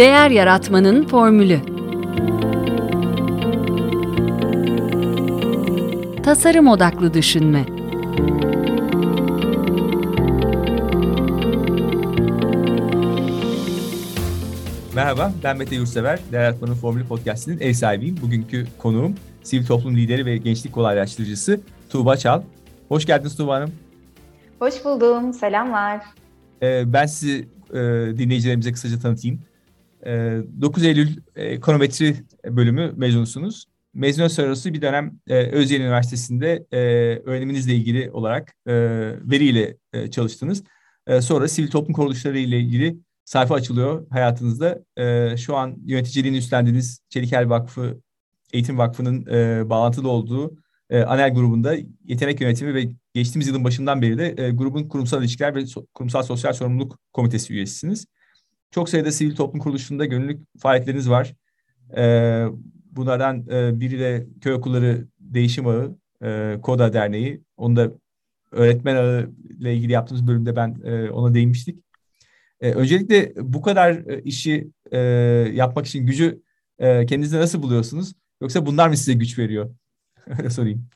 Değer Yaratmanın Formülü Tasarım Odaklı Düşünme Merhaba, ben Mete Yurtsever. Değer Yaratmanın Formülü Podcast'inin ev sahibiyim. Bugünkü konuğum sivil toplum lideri ve gençlik kolaylaştırıcısı Tuğba Çal. Hoş geldiniz Tuğba Hanım. Hoş buldum, selamlar. Ee, ben sizi e, dinleyicilerimize kısaca tanıtayım. 9 ee, Eylül e, Ekonometri bölümü mezunusunuz. Mezuniyet sonrası bir dönem e, Özyeğin Üniversitesi'nde e, öğreniminizle ilgili olarak veriyle çalıştınız. Sonra sivil toplum kuruluşları ile ilgili sayfa açılıyor hayatınızda. Şu an yöneticiliğini üstlendiğiniz Çelikel Vakfı, Eğitim Vakfı'nın bağlantılı olduğu ANEL grubunda yetenek yönetimi ve geçtiğimiz yılın başından beri de grubun kurumsal ilişkiler ve kurumsal sosyal sorumluluk komitesi üyesisiniz. Çok sayıda sivil toplum kuruluşunda gönüllülük faaliyetleriniz var. E, bunlardan e, biri de Köy Okulları Değişim Ağı, e, KODA Derneği. Onu da öğretmen ağı ile ilgili yaptığımız bölümde ben e, ona değinmiştik. E, öncelikle bu kadar e, işi e, yapmak için gücü e, kendinizde nasıl buluyorsunuz? Yoksa bunlar mı size güç veriyor? Öyle sorayım.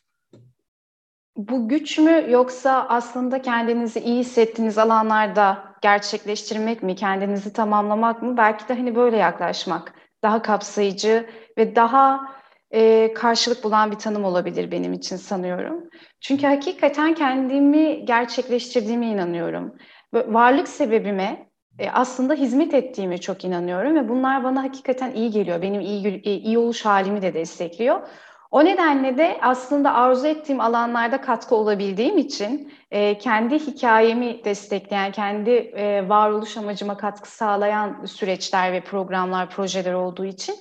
Bu güç mü yoksa aslında kendinizi iyi hissettiğiniz alanlarda gerçekleştirmek mi, kendinizi tamamlamak mı? Belki de hani böyle yaklaşmak daha kapsayıcı ve daha e, karşılık bulan bir tanım olabilir benim için sanıyorum. Çünkü hakikaten kendimi gerçekleştirdiğime inanıyorum. Varlık sebebime e, aslında hizmet ettiğime çok inanıyorum ve bunlar bana hakikaten iyi geliyor. Benim iyi, iyi oluş halimi de destekliyor. O nedenle de aslında arzu ettiğim alanlarda katkı olabildiğim için e, kendi hikayemi destekleyen, kendi e, varoluş amacıma katkı sağlayan süreçler ve programlar, projeler olduğu için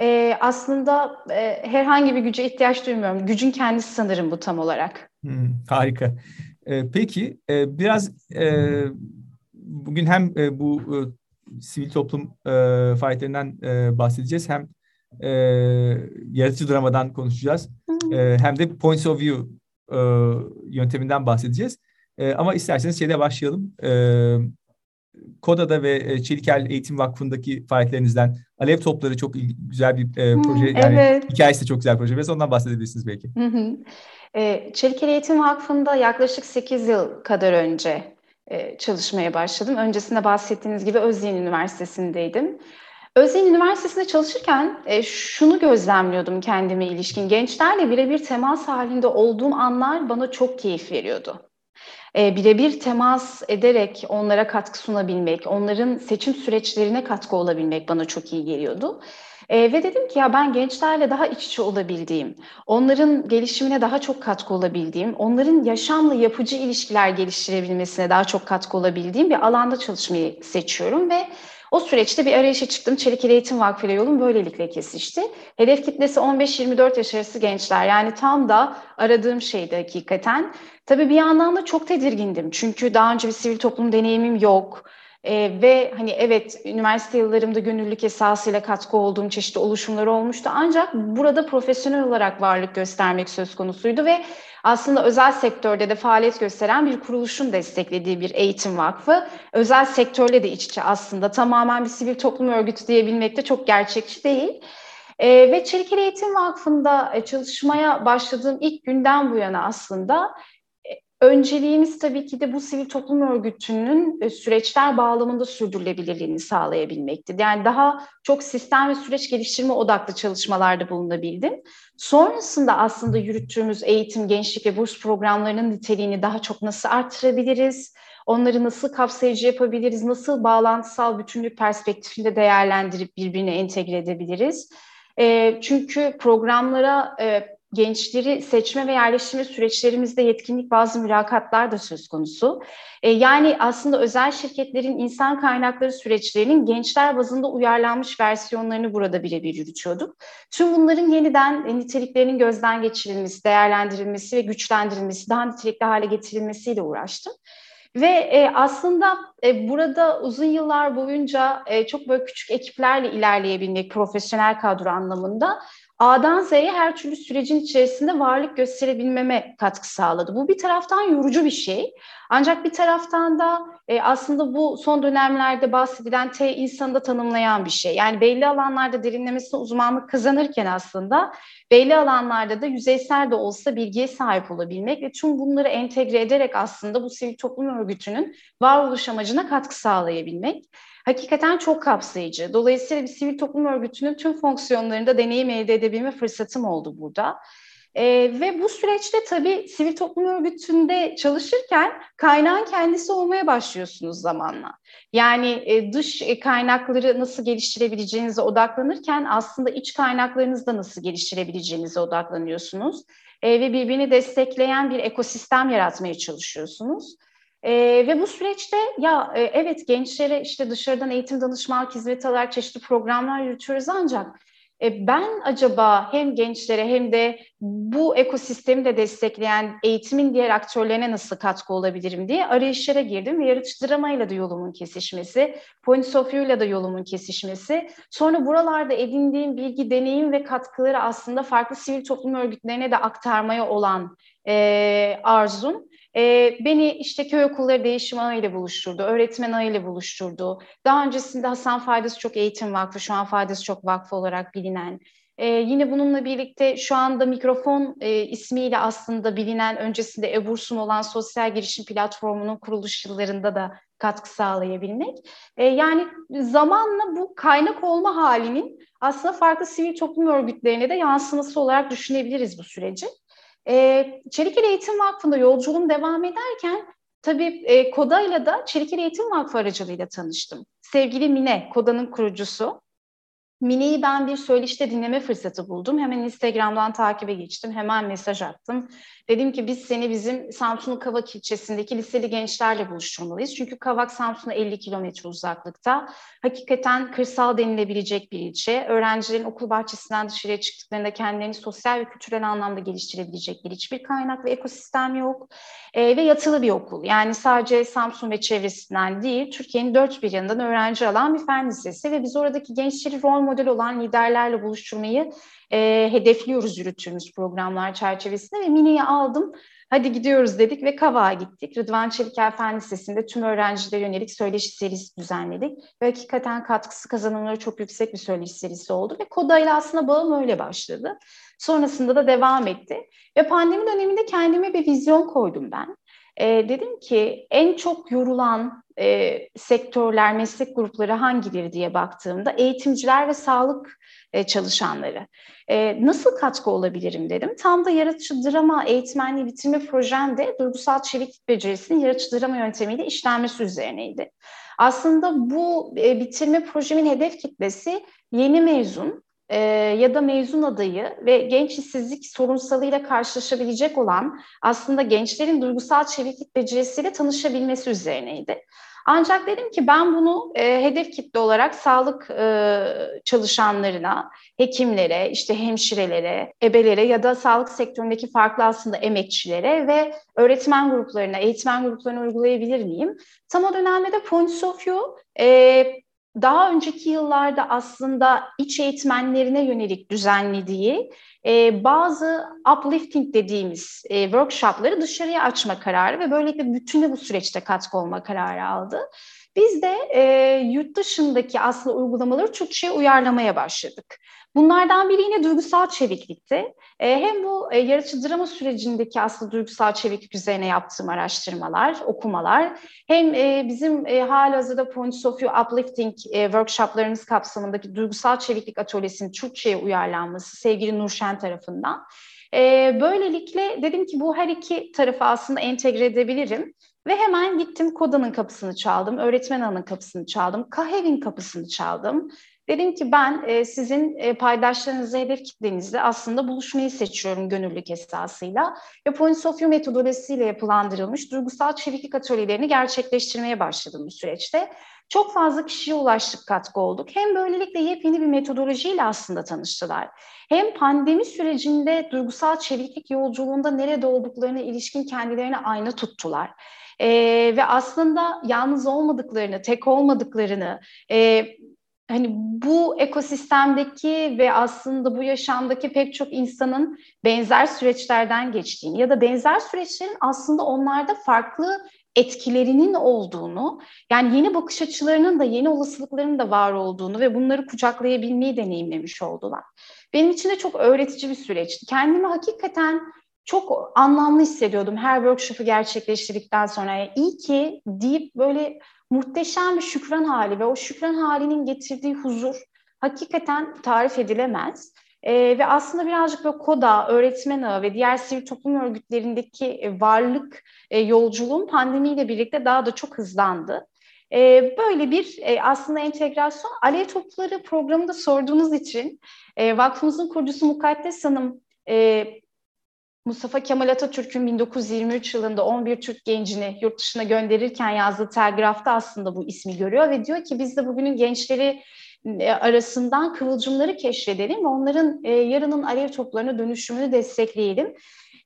e, aslında e, herhangi bir güce ihtiyaç duymuyorum. Gücün kendisi sanırım bu tam olarak. Hmm, harika. E, peki e, biraz e, bugün hem e, bu e, sivil toplum e, faaliyetlerinden e, bahsedeceğiz hem e, yaratıcı dramadan konuşacağız. E, hem de points of view e, yönteminden bahsedeceğiz. E, ama isterseniz şeyle başlayalım. E, Koda'da ve Çelikel Eğitim Vakfı'ndaki faaliyetlerinizden Alev Topları çok güzel bir e, proje. Yani evet. hikayesi de çok güzel bir proje. Biraz ondan bahsedebilirsiniz belki. Hı hı. E, Çelikel Eğitim Vakfı'nda yaklaşık 8 yıl kadar önce e, çalışmaya başladım. Öncesinde bahsettiğiniz gibi Özyeğin Üniversitesi'ndeydim. Özyeğin Üniversitesi'nde çalışırken e, şunu gözlemliyordum kendime ilişkin. Gençlerle birebir temas halinde olduğum anlar bana çok keyif veriyordu. E, birebir temas ederek onlara katkı sunabilmek, onların seçim süreçlerine katkı olabilmek bana çok iyi geliyordu. E, ve dedim ki ya ben gençlerle daha iç içe olabildiğim, onların gelişimine daha çok katkı olabildiğim, onların yaşamla yapıcı ilişkiler geliştirebilmesine daha çok katkı olabildiğim bir alanda çalışmayı seçiyorum ve o süreçte bir arayışa çıktım. Çelik Eğitim Vakfı ile yolum böylelikle kesişti. Hedef kitlesi 15-24 yaş arası gençler. Yani tam da aradığım şeydi hakikaten. Tabii bir yandan da çok tedirgindim. Çünkü daha önce bir sivil toplum deneyimim yok. Ee, ve hani evet üniversite yıllarımda gönüllülük esasıyla katkı olduğum çeşitli oluşumlar olmuştu. Ancak burada profesyonel olarak varlık göstermek söz konusuydu ve aslında özel sektörde de faaliyet gösteren bir kuruluşun desteklediği bir eğitim vakfı. Özel sektörle de iç içe aslında tamamen bir sivil toplum örgütü diyebilmek de çok gerçekçi değil. E, ve Çelikeli Eğitim Vakfı'nda e, çalışmaya başladığım ilk günden bu yana aslında Önceliğimiz tabii ki de bu sivil toplum örgütünün e, süreçler bağlamında sürdürülebilirliğini sağlayabilmekti. Yani daha çok sistem ve süreç geliştirme odaklı çalışmalarda bulunabildim. Sonrasında aslında yürüttüğümüz eğitim, gençlik ve burs programlarının niteliğini daha çok nasıl artırabiliriz? Onları nasıl kapsayıcı yapabiliriz? Nasıl bağlantısal bütünlük perspektifinde değerlendirip birbirine entegre edebiliriz? E, çünkü programlara e, gençleri seçme ve yerleştirme süreçlerimizde yetkinlik bazı mülakatlar da söz konusu. E, yani aslında özel şirketlerin insan kaynakları süreçlerinin gençler bazında uyarlanmış versiyonlarını burada birebir yürütüyorduk. Tüm bunların yeniden e, niteliklerinin gözden geçirilmesi, değerlendirilmesi ve güçlendirilmesi, daha nitelikli hale getirilmesiyle uğraştım. Ve e, aslında e, burada uzun yıllar boyunca e, çok böyle küçük ekiplerle ilerleyebilmek profesyonel kadro anlamında A'dan Z'ye her türlü sürecin içerisinde varlık gösterebilmeme katkı sağladı. Bu bir taraftan yorucu bir şey. Ancak bir taraftan da e, aslında bu son dönemlerde bahsedilen T insanı da tanımlayan bir şey. Yani belli alanlarda derinlemesine uzmanlık kazanırken aslında belli alanlarda da yüzeysel de olsa bilgiye sahip olabilmek ve tüm bunları entegre ederek aslında bu sivil toplum örgütünün varoluş amacına katkı sağlayabilmek hakikaten çok kapsayıcı. Dolayısıyla bir sivil toplum örgütünün tüm fonksiyonlarında deneyim elde edebilme fırsatım oldu burada. E, ve bu süreçte tabii sivil toplum örgütünde çalışırken kaynağın kendisi olmaya başlıyorsunuz zamanla. Yani e, dış e, kaynakları nasıl geliştirebileceğinize odaklanırken aslında iç kaynaklarınızda nasıl geliştirebileceğinize odaklanıyorsunuz. E, ve birbirini destekleyen bir ekosistem yaratmaya çalışıyorsunuz. E, ve bu süreçte ya e, evet gençlere işte dışarıdan eğitim danışmanlık hizmeti alarak çeşitli programlar yürütüyoruz ancak e, ben acaba hem gençlere hem de bu ekosistemi de destekleyen eğitimin diğer aktörlerine nasıl katkı olabilirim diye arayışlara girdim ve yaratıcı dramayla da yolumun kesişmesi, Points of View'la da yolumun kesişmesi, sonra buralarda edindiğim bilgi, deneyim ve katkıları aslında farklı sivil toplum örgütlerine de aktarmaya olan e, arzum e, beni işte köy okulları değişim ile buluşturdu, öğretmen ile buluşturdu. Daha öncesinde Hasan Faydası Çok Eğitim Vakfı, şu an Faydası Çok Vakfı olarak bilinen. E, yine bununla birlikte şu anda mikrofon e, ismiyle aslında bilinen öncesinde Ebursum olan sosyal girişim platformunun kuruluş yıllarında da katkı sağlayabilmek. E, yani zamanla bu kaynak olma halinin aslında farklı sivil toplum örgütlerine de yansıması olarak düşünebiliriz bu süreci. E, Çelikeli Eğitim Vakfı'nda yolculuğum devam ederken tabii e, Koda'yla da Çelikeli Eğitim Vakfı aracılığıyla tanıştım. Sevgili Mine, Koda'nın kurucusu. Mine'yi ben bir söyleşte dinleme fırsatı buldum. Hemen Instagram'dan takibe geçtim. Hemen mesaj attım. Dedim ki biz seni bizim Samsun'un Kavak ilçesindeki liseli gençlerle buluşturmalıyız. Çünkü Kavak Samsun'a 50 kilometre uzaklıkta. Hakikaten kırsal denilebilecek bir ilçe. Öğrencilerin okul bahçesinden dışarıya çıktıklarında kendilerini sosyal ve kültürel anlamda geliştirebilecekleri hiçbir kaynak ve ekosistem yok. E, ve yatılı bir okul. Yani sadece Samsun ve çevresinden değil, Türkiye'nin dört bir yanından öğrenci alan bir fen lisesi ve biz oradaki gençleri rol model olan liderlerle buluşturmayı e, hedefliyoruz yürüttüğümüz programlar çerçevesinde ve Mini'yi aldım. Hadi gidiyoruz dedik ve Kavak'a gittik. Rıdvan Çeliker Fen Lisesi'nde tüm öğrencilere yönelik söyleşi serisi düzenledik. Ve hakikaten katkısı kazanımları çok yüksek bir söyleşi serisi oldu. Ve Koda ile aslında bağım öyle başladı. Sonrasında da devam etti. Ve pandemi döneminde kendime bir vizyon koydum ben. E, dedim ki en çok yorulan e, sektörler, meslek grupları hangileri diye baktığımda eğitimciler ve sağlık e, çalışanları. E, nasıl katkı olabilirim dedim. Tam da yaratıcı drama eğitmenliği bitirme projemde duygusal çeviklik becerisinin yaratıcı drama yöntemiyle işlenmesi üzerineydi. Aslında bu e, bitirme projemin hedef kitlesi yeni mezun e, ya da mezun adayı ve genç işsizlik sorunsalıyla karşılaşabilecek olan aslında gençlerin duygusal çeviklik becerisiyle tanışabilmesi üzerineydi. Ancak dedim ki ben bunu e, hedef kitle olarak sağlık e, çalışanlarına, hekimlere, işte hemşirelere, ebelere ya da sağlık sektöründeki farklı aslında emekçilere ve öğretmen gruplarına, eğitmen gruplarına uygulayabilir miyim? Tam o dönemde de Points of View e, daha önceki yıllarda aslında iç eğitmenlerine yönelik düzenlediği e, bazı uplifting dediğimiz e, workshopları dışarıya açma kararı ve böylelikle bütüne bu süreçte katkı olma kararı aldı. Biz de e, yurt dışındaki aslında uygulamaları Türkçe'ye uyarlamaya başladık. Bunlardan biri yine duygusal çeviklikti. E, hem bu e, yaratıcı drama sürecindeki aslında duygusal çeviklik üzerine yaptığım araştırmalar, okumalar, hem e, bizim e, halihazırda Points of View Uplifting e, workshoplarımız kapsamındaki duygusal çeviklik atölyesinin Türkçe'ye uyarlanması sevgili Nurşen tarafından. E, böylelikle dedim ki bu her iki tarafı aslında entegre edebilirim. Ve hemen gittim Koda'nın kapısını çaldım, öğretmen hanın kapısını çaldım, Kahev'in kapısını çaldım. Dedim ki ben e, sizin e, paydaşlarınızla, hedef kitlenizle aslında buluşmayı seçiyorum gönüllülük esasıyla. Ve Points of metodolojisiyle yapılandırılmış duygusal çeviklik atölyelerini gerçekleştirmeye başladım bu süreçte. Çok fazla kişiye ulaştık, katkı olduk. Hem böylelikle yepyeni bir metodolojiyle aslında tanıştılar. Hem pandemi sürecinde duygusal çeviklik yolculuğunda nerede olduklarına ilişkin kendilerine ayna tuttular. Ee, ve aslında yalnız olmadıklarını, tek olmadıklarını, e, hani bu ekosistemdeki ve aslında bu yaşamdaki pek çok insanın benzer süreçlerden geçtiğini ya da benzer süreçlerin aslında onlarda farklı etkilerinin olduğunu, yani yeni bakış açılarının da yeni olasılıklarının da var olduğunu ve bunları kucaklayabilmeyi deneyimlemiş oldular. Benim için de çok öğretici bir süreçti. Kendimi hakikaten çok anlamlı hissediyordum her workshop'ı gerçekleştirdikten sonra. Yani iyi ki deyip böyle muhteşem bir şükran hali ve o şükran halinin getirdiği huzur hakikaten tarif edilemez. ee, ve aslında birazcık böyle KODA, öğretmen ağı ve diğer sivil toplum örgütlerindeki e, varlık e, yolculuğum pandemiyle birlikte daha da çok hızlandı. E, böyle bir e, aslında entegrasyon. Alev Topları programında sorduğunuz için e, vakfımızın kurucusu Mukaddes Hanım e, Mustafa Kemal Atatürk'ün 1923 yılında 11 Türk gencini yurt dışına gönderirken yazdığı telgrafta aslında bu ismi görüyor ve diyor ki biz de bugünün gençleri e, arasından kıvılcımları keşfedelim ve onların e, yarının alev toplarına dönüşümünü destekleyelim.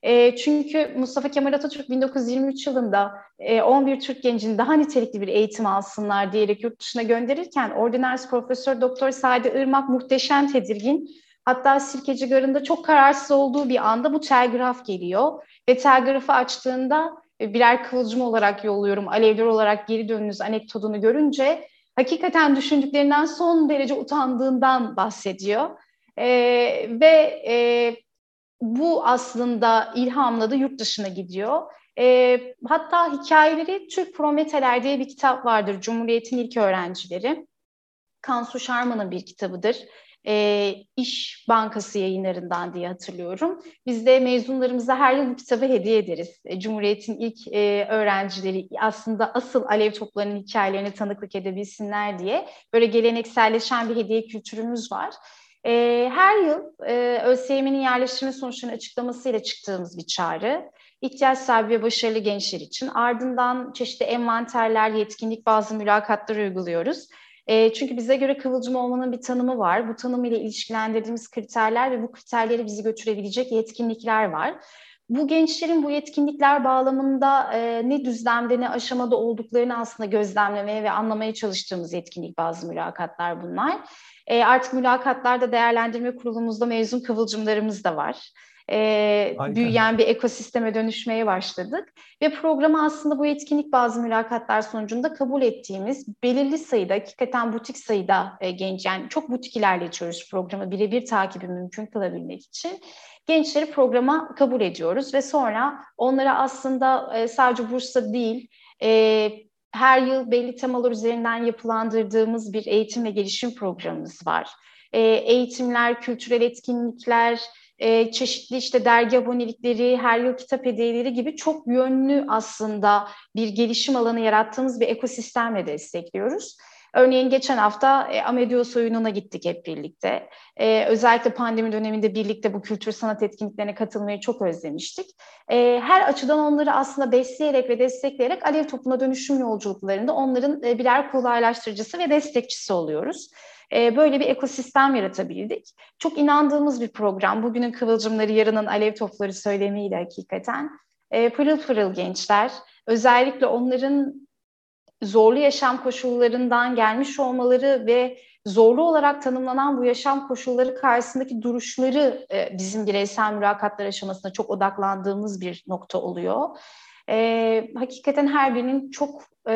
E, çünkü Mustafa Kemal Atatürk 1923 yılında e, 11 Türk gencini daha nitelikli bir eğitim alsınlar diyerek yurt dışına gönderirken Ordiners Profesör Doktor Sadi Irmak muhteşem tedirgin Hatta Sirkeci Garı'nda çok kararsız olduğu bir anda bu telgraf geliyor ve telgrafı açtığında e, birer kıvılcım olarak yolluyorum, alevler olarak geri dönünüz anekdotunu görünce hakikaten düşündüklerinden son derece utandığından bahsediyor. Ee, ve e, bu aslında ilhamla da yurt dışına gidiyor. E, hatta hikayeleri Türk Prometeler diye bir kitap vardır. Cumhuriyet'in ilk öğrencileri. Kansu Şarman'ın bir kitabıdır e, İş Bankası yayınlarından diye hatırlıyorum. Biz de mezunlarımıza her yıl bu kitabı hediye ederiz. E, Cumhuriyet'in ilk e, öğrencileri aslında asıl alev toplarının hikayelerini tanıklık edebilsinler diye böyle gelenekselleşen bir hediye kültürümüz var. E, her yıl e, ÖSYM'nin yerleştirme sonuçlarını açıklamasıyla çıktığımız bir çağrı. İhtiyaç sahibi ve başarılı gençler için. Ardından çeşitli envanterler, yetkinlik bazı mülakatlar uyguluyoruz. E, çünkü bize göre kıvılcım olmanın bir tanımı var. Bu tanım ile ilişkilendirdiğimiz kriterler ve bu kriterleri bizi götürebilecek yetkinlikler var. Bu gençlerin bu yetkinlikler bağlamında e, ne düzlemde ne aşamada olduklarını aslında gözlemlemeye ve anlamaya çalıştığımız yetkinlik bazı mülakatlar bunlar. E, artık mülakatlarda değerlendirme kurulumuzda mezun kıvılcımlarımız da var e, büyüyen bir ekosisteme dönüşmeye başladık. Ve programı aslında bu etkinlik bazı mülakatlar sonucunda kabul ettiğimiz belirli sayıda, hakikaten butik sayıda e, genç, yani çok butik ilerletiyoruz programı birebir takibi mümkün kılabilmek için. Gençleri programa kabul ediyoruz ve sonra onlara aslında e, sadece Bursa değil, e, her yıl belli temalar üzerinden yapılandırdığımız bir eğitim ve gelişim programımız var. E, eğitimler, kültürel etkinlikler, e, çeşitli işte dergi abonelikleri, her yıl kitap hediyeleri gibi çok yönlü aslında bir gelişim alanı yarattığımız bir ekosistemle destekliyoruz. Örneğin geçen hafta e, Amedios oyununa gittik hep birlikte. E, özellikle pandemi döneminde birlikte bu kültür sanat etkinliklerine katılmayı çok özlemiştik. E, her açıdan onları aslında besleyerek ve destekleyerek Alev Toplum'a dönüşüm yolculuklarında onların e, birer kolaylaştırıcısı ve destekçisi oluyoruz e, böyle bir ekosistem yaratabildik. Çok inandığımız bir program. Bugünün kıvılcımları, yarının alev topları söylemiyle hakikaten. E, pırıl pırıl gençler. Özellikle onların zorlu yaşam koşullarından gelmiş olmaları ve zorlu olarak tanımlanan bu yaşam koşulları karşısındaki duruşları e, bizim bireysel mülakatlar aşamasında çok odaklandığımız bir nokta oluyor. E, hakikaten her birinin çok e,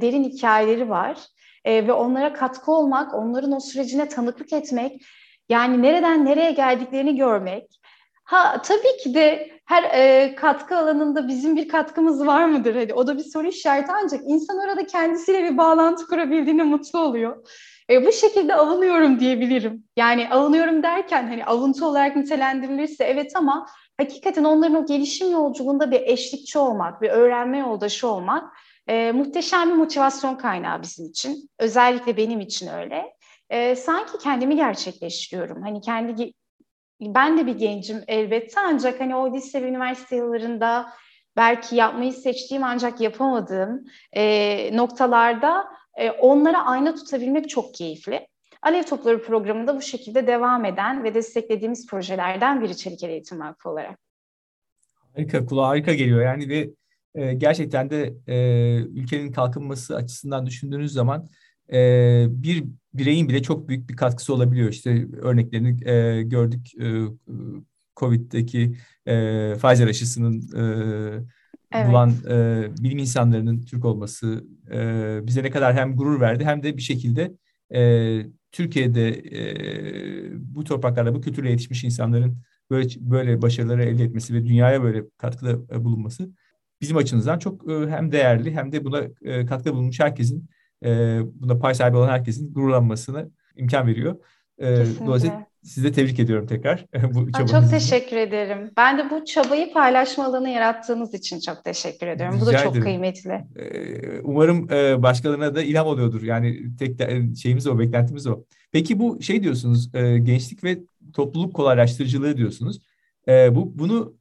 derin hikayeleri var e, ve onlara katkı olmak, onların o sürecine tanıklık etmek, yani nereden nereye geldiklerini görmek. Ha tabii ki de her e, katkı alanında bizim bir katkımız var mıdır? Hani o da bir soru işareti ancak insan orada kendisiyle bir bağlantı kurabildiğine mutlu oluyor. E, bu şekilde alınıyorum diyebilirim. Yani alınıyorum derken hani alıntı olarak nitelendirilirse evet ama hakikaten onların o gelişim yolculuğunda bir eşlikçi olmak, bir öğrenme yoldaşı olmak e, muhteşem bir motivasyon kaynağı bizim için. Özellikle benim için öyle. E, sanki kendimi gerçekleştiriyorum. Hani kendi ben de bir gencim elbette ancak hani o lise ve üniversite yıllarında belki yapmayı seçtiğim ancak yapamadığım e, noktalarda e, onlara ayna tutabilmek çok keyifli. Alev Topları programında bu şekilde devam eden ve desteklediğimiz projelerden biri Çelik Eğitim Vakfı olarak. Harika, kulağa harika geliyor. Yani ve e, gerçekten de e, ülkenin kalkınması açısından düşündüğünüz zaman e, bir bireyin bile çok büyük bir katkısı olabiliyor. İşte örneklerini e, gördük e, Covid'deki e, Pfizer aşısının e, evet. bulan e, bilim insanlarının Türk olması e, bize ne kadar hem gurur verdi hem de bir şekilde e, Türkiye'de e, bu topraklarda bu kültürle yetişmiş insanların böyle böyle başarıları elde etmesi ve dünyaya böyle katkıda bulunması bizim açımızdan çok e, hem değerli hem de buna e, katkıda bulunmuş herkesin e, buna pay sahibi olan herkesin gururlanmasına imkan veriyor. E, dolayısıyla sizi de tebrik ediyorum tekrar. bu çok teşekkür ederim. Ben de bu çabayı paylaşma alanı yarattığınız için çok teşekkür ediyorum. Rica bu da çok ederim. kıymetli. Umarım başkalarına da ilham oluyordur. Yani tek şeyimiz o, beklentimiz o. Peki bu şey diyorsunuz, gençlik ve topluluk kolaylaştırıcılığı diyorsunuz. Bu bunu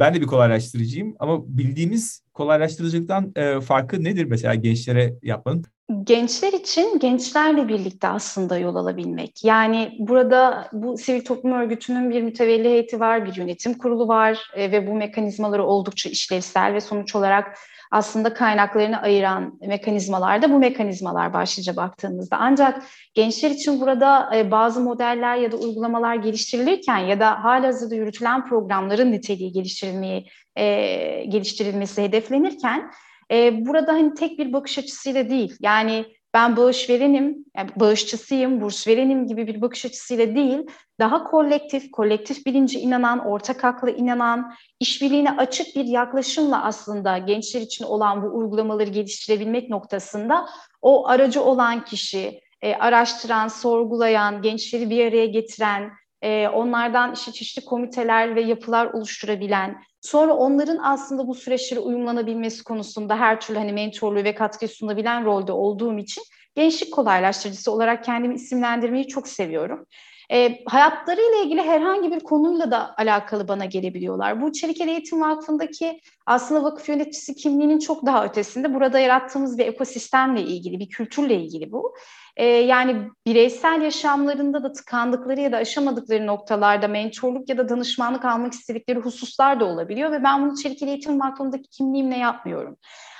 ben de bir kolaylaştırıcıyım ama bildiğimiz kolaylaştırıcılıktan farkı nedir mesela gençlere yapmanın? gençler için gençlerle birlikte aslında yol alabilmek. Yani burada bu sivil toplum örgütünün bir mütevelli heyeti var, bir yönetim kurulu var e, ve bu mekanizmaları oldukça işlevsel ve sonuç olarak aslında kaynaklarını ayıran mekanizmalar da bu mekanizmalar başlıca baktığımızda. Ancak gençler için burada e, bazı modeller ya da uygulamalar geliştirilirken ya da halihazırda yürütülen programların niteliği geliştirilmeyi e, geliştirilmesi hedeflenirken e, burada hani tek bir bakış açısıyla değil. Yani ben bağış verenim, yani bağışçısıyım, burs verenim gibi bir bakış açısıyla değil, daha kolektif, kolektif bilinci inanan, ortak akla inanan, işbirliğine açık bir yaklaşımla aslında gençler için olan bu uygulamaları geliştirebilmek noktasında o aracı olan kişi, e, araştıran, sorgulayan, gençleri bir araya getiren, e, onlardan işte çeşitli komiteler ve yapılar oluşturabilen, sonra onların aslında bu süreçlere uyumlanabilmesi konusunda her türlü hani mentorluğu ve katkı sunabilen rolde olduğum için gençlik kolaylaştırıcısı olarak kendimi isimlendirmeyi çok seviyorum. E, hayatlarıyla ilgili herhangi bir konuyla da alakalı bana gelebiliyorlar. Bu Çelikeli Eğitim Vakfı'ndaki aslında vakıf yöneticisi kimliğinin çok daha ötesinde. Burada yarattığımız bir ekosistemle ilgili, bir kültürle ilgili bu. E, yani bireysel yaşamlarında da tıkandıkları ya da aşamadıkları noktalarda mentorluk ya da danışmanlık almak istedikleri hususlar da olabiliyor ve ben bunu Çelikeli Eğitim Vakfı'ndaki kimliğimle yapmıyorum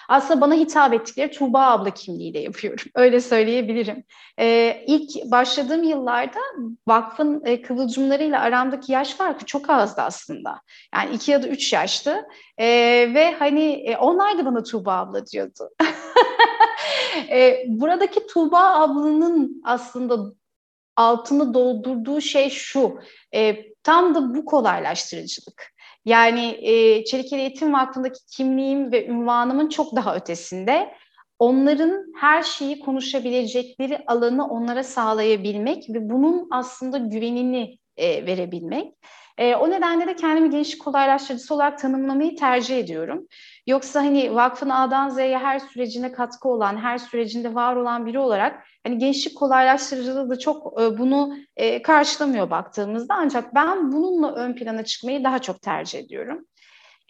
aslında bana hitap ettikleri Tuğba abla kimliğiyle yapıyorum. Öyle söyleyebilirim. Ee, ilk başladığım yıllarda vakfın e, kıvılcımlarıyla aramdaki yaş farkı çok azdı aslında. Yani iki ya da üç yaştı. Ee, ve hani e, onlar da bana Tuğba abla diyordu. e, buradaki Tuğba ablanın aslında altını doldurduğu şey şu. E, tam da bu kolaylaştırıcılık. Yani e, Çelikeli Eğitim Vakfı'ndaki kimliğim ve ünvanımın çok daha ötesinde onların her şeyi konuşabilecekleri alanı onlara sağlayabilmek ve bunun aslında güvenini e, verebilmek. E, o nedenle de kendimi gençlik kolaylaştırıcısı olarak tanımlamayı tercih ediyorum. Yoksa hani vakfın A'dan Z'ye her sürecine katkı olan, her sürecinde var olan biri olarak hani gençlik kolaylaştırıcılığı da çok e, bunu e, karşılamıyor baktığımızda. Ancak ben bununla ön plana çıkmayı daha çok tercih ediyorum.